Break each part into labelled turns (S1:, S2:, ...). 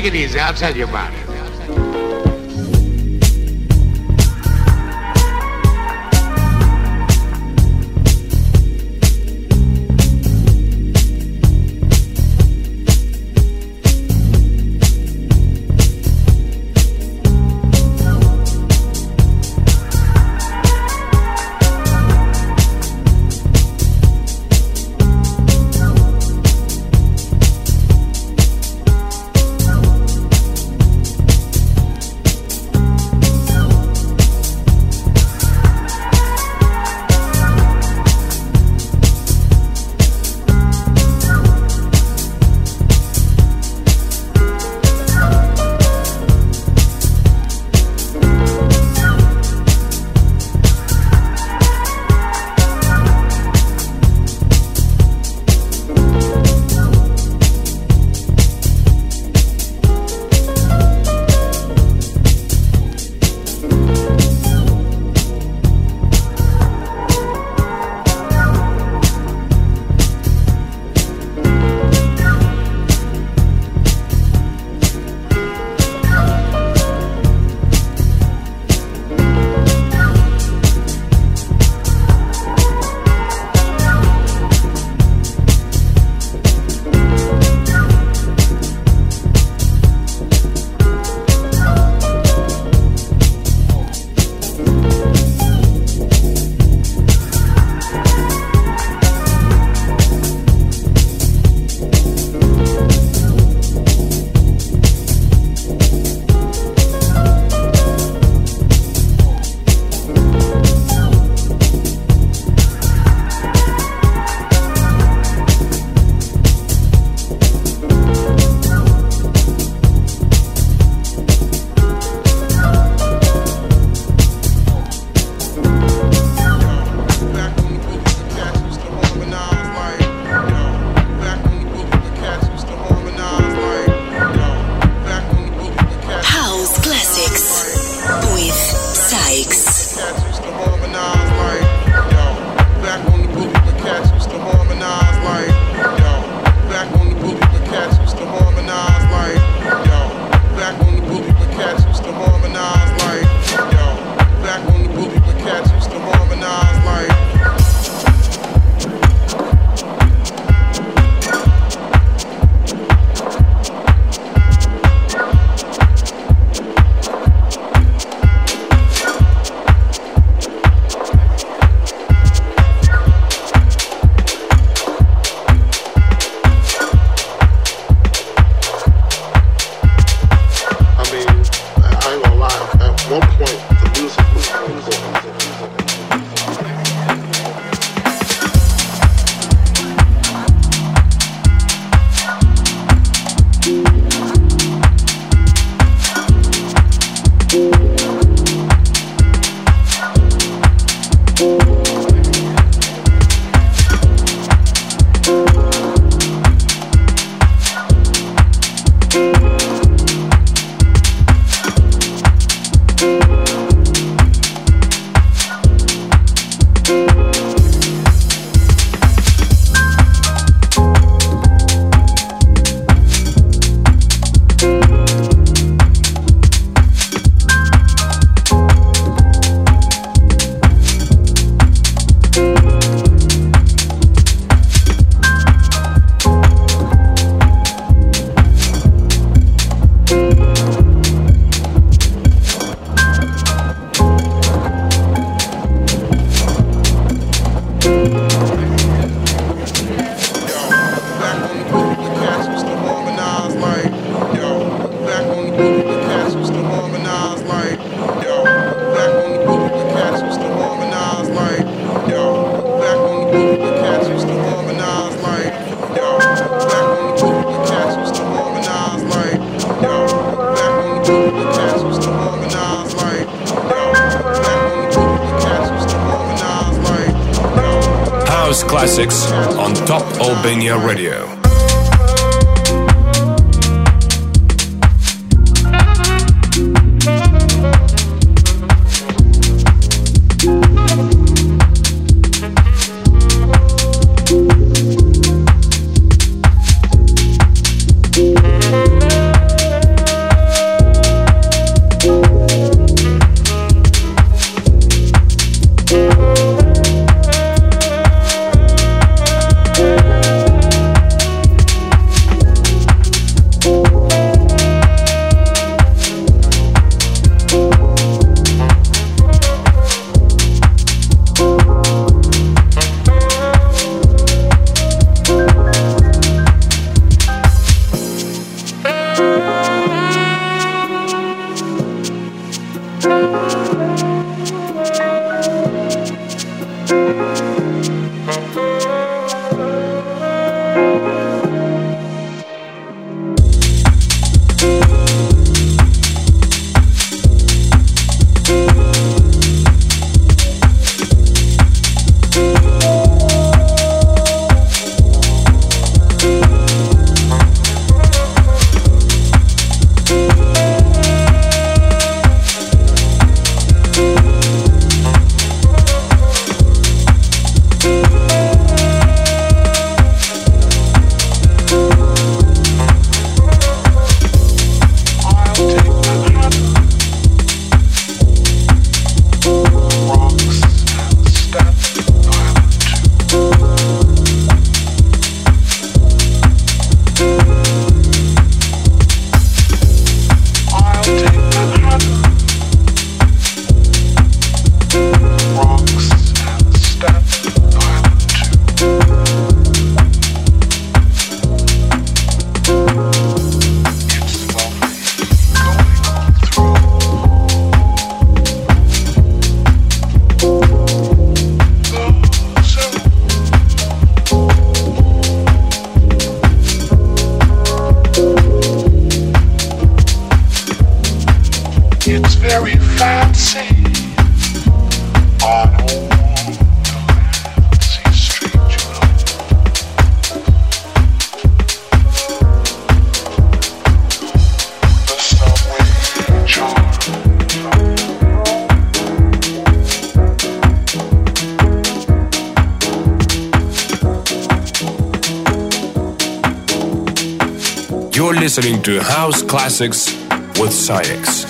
S1: Take it easy. I'll tell you about it.
S2: To House Classics with SAIX.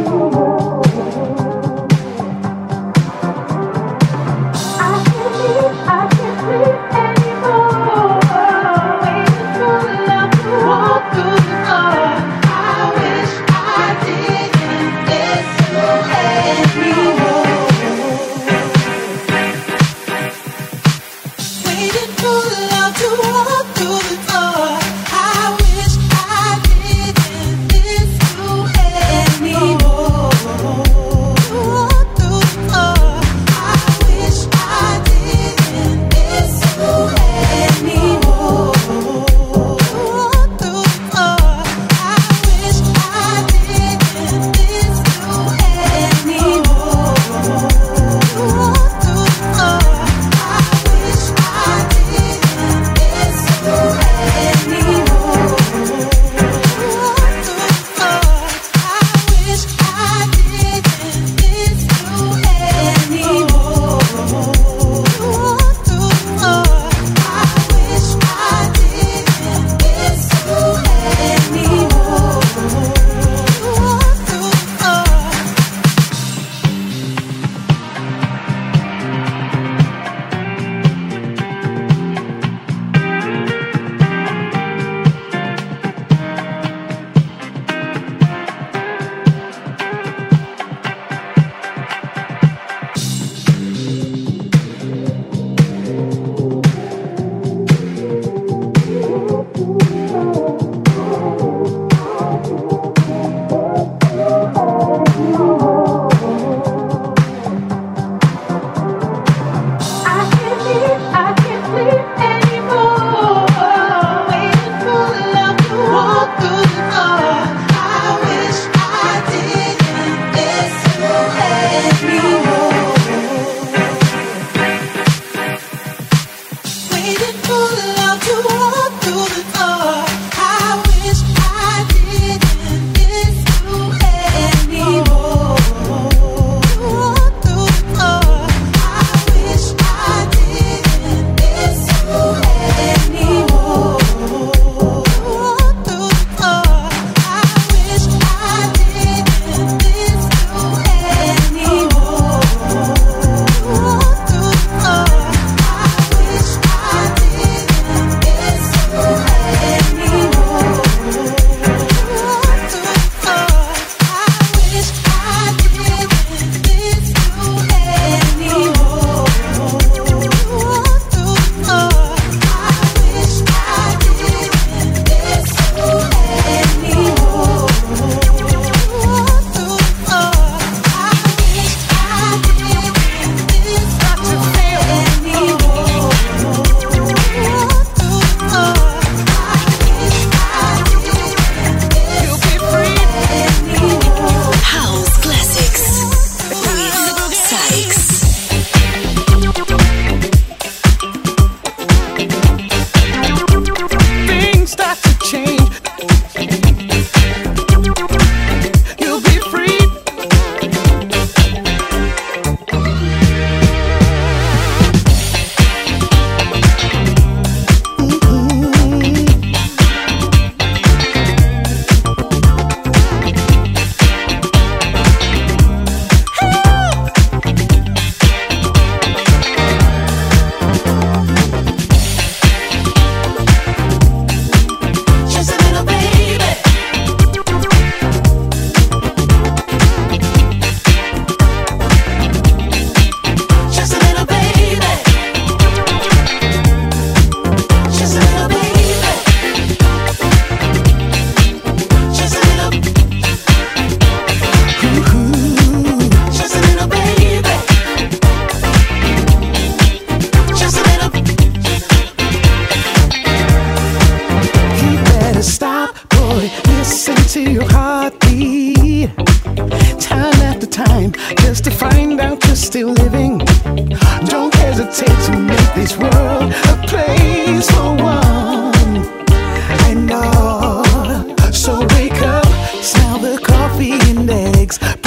S3: being
S4: next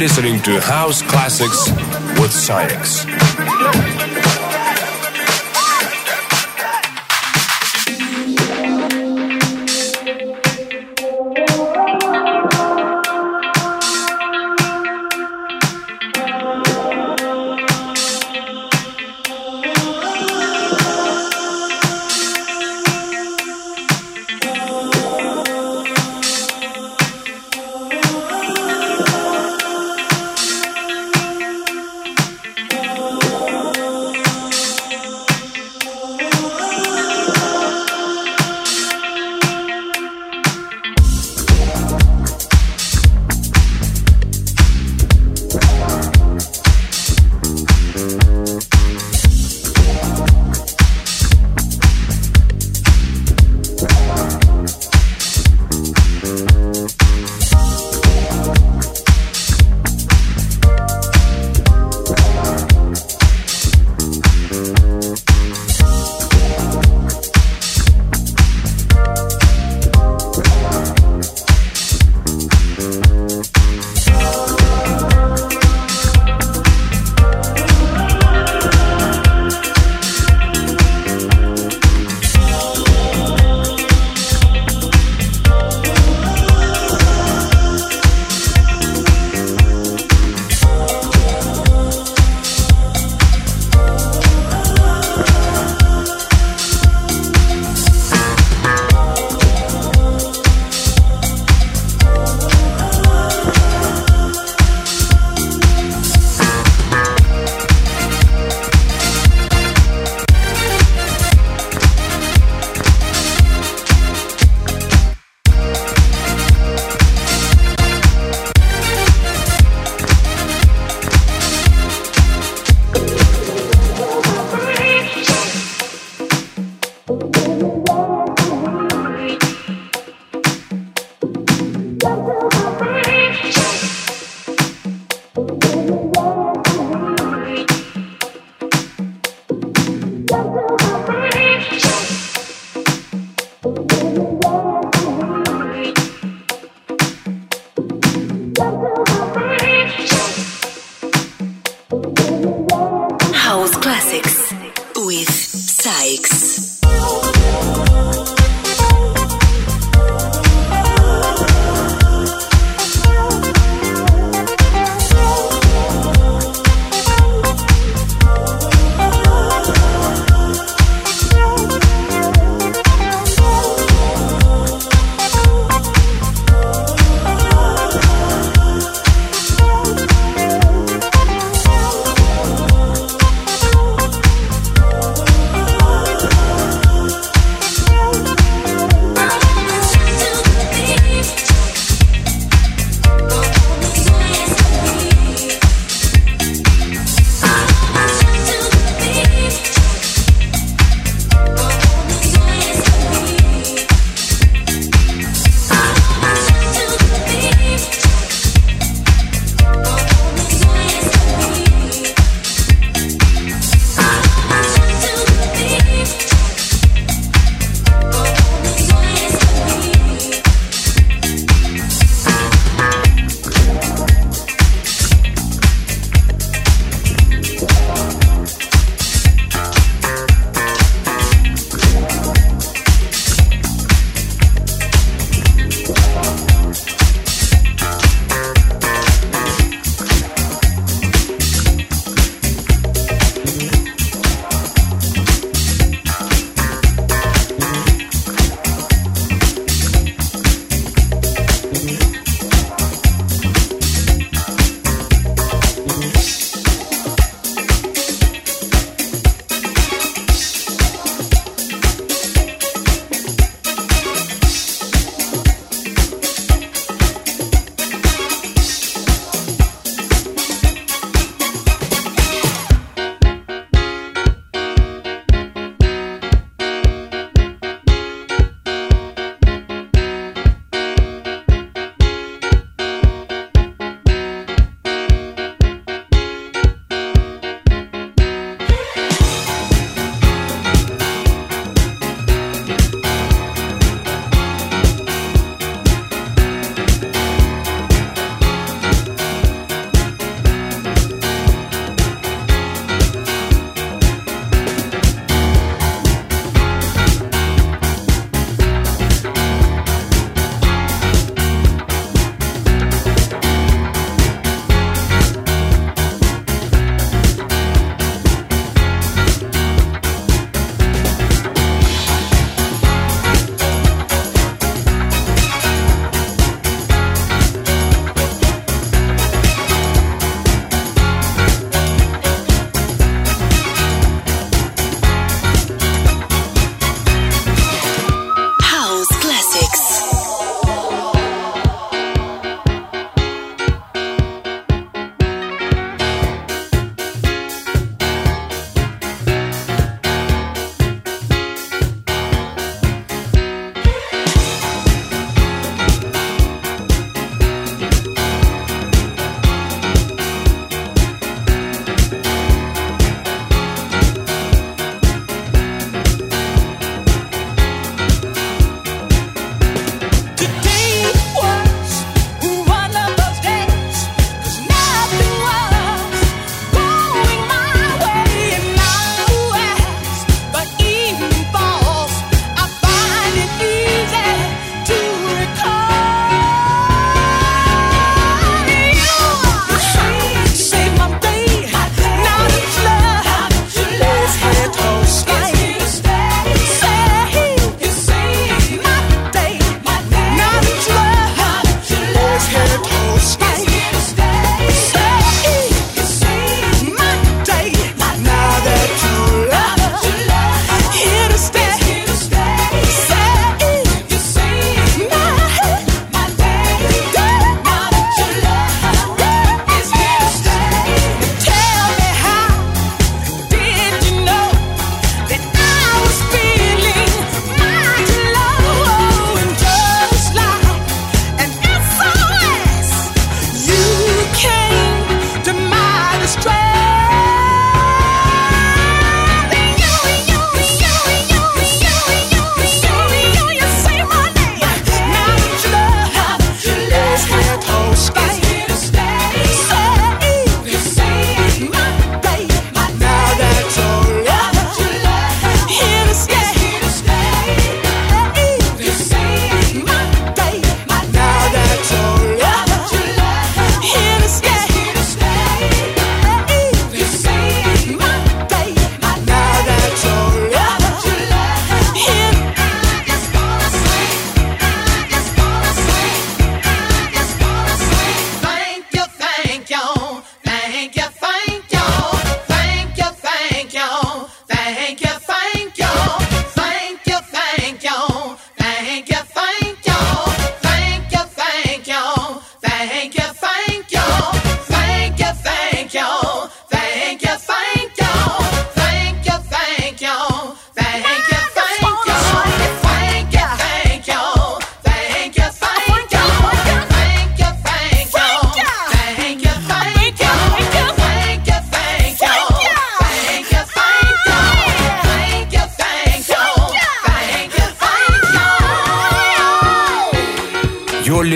S4: listening to House Classics with SAIX.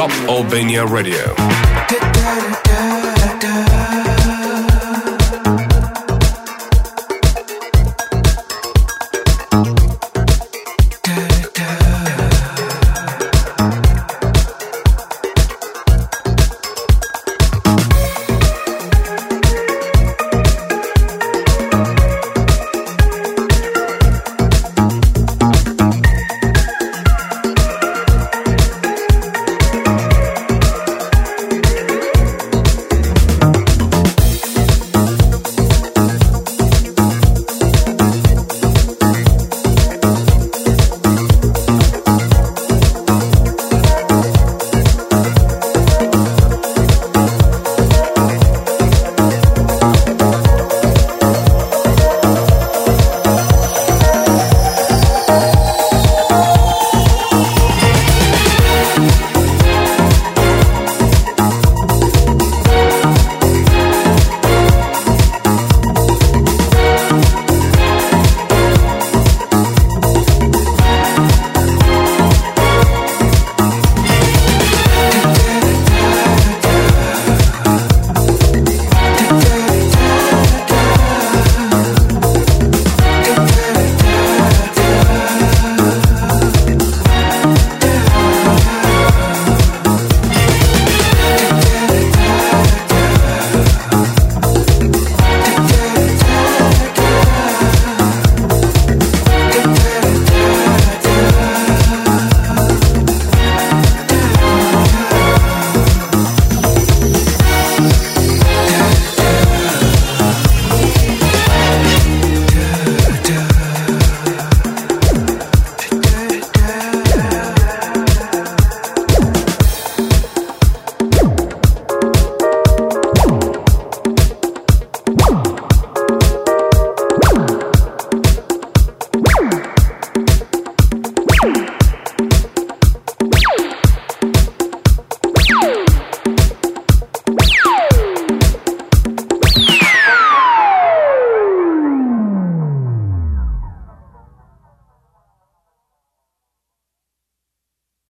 S5: Top Albania Radio.